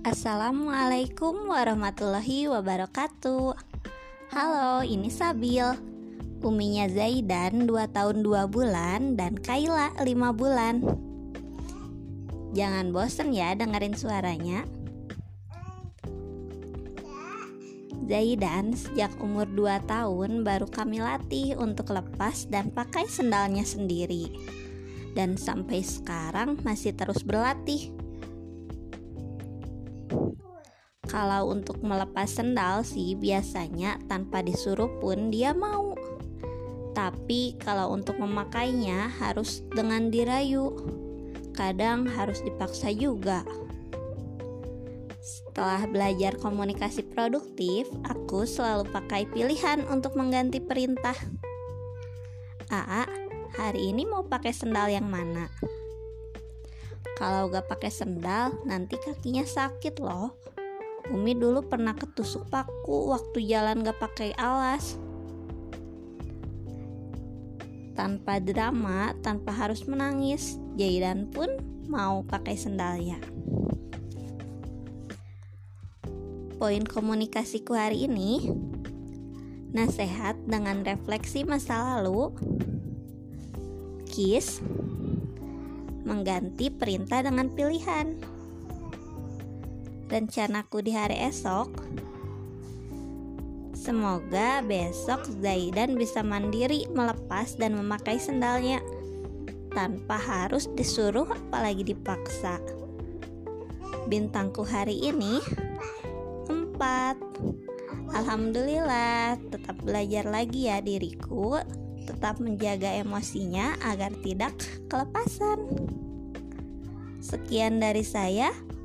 Assalamualaikum warahmatullahi wabarakatuh. Halo, ini Sabil. Uminya Zaidan 2 tahun 2 bulan dan Kaila 5 bulan. Jangan bosen ya dengerin suaranya. Zaidan sejak umur 2 tahun baru kami latih untuk lepas dan pakai sendalnya sendiri. Dan sampai sekarang masih terus berlatih Kalau untuk melepas sendal sih biasanya tanpa disuruh pun dia mau. Tapi kalau untuk memakainya harus dengan dirayu. Kadang harus dipaksa juga. Setelah belajar komunikasi produktif, aku selalu pakai pilihan untuk mengganti perintah. Aa, hari ini mau pakai sendal yang mana? Kalau gak pakai sendal, nanti kakinya sakit loh. Umi dulu pernah ketusuk paku waktu jalan gak pakai alas. Tanpa drama, tanpa harus menangis, Jaidan pun mau pakai sendalnya. Poin komunikasiku hari ini Nasehat dengan refleksi masa lalu Kiss Mengganti perintah dengan pilihan rencanaku di hari esok Semoga besok Zaidan bisa mandiri melepas dan memakai sendalnya tanpa harus disuruh apalagi dipaksa. Bintangku hari ini 4. Alhamdulillah, tetap belajar lagi ya diriku, tetap menjaga emosinya agar tidak kelepasan. Sekian dari saya.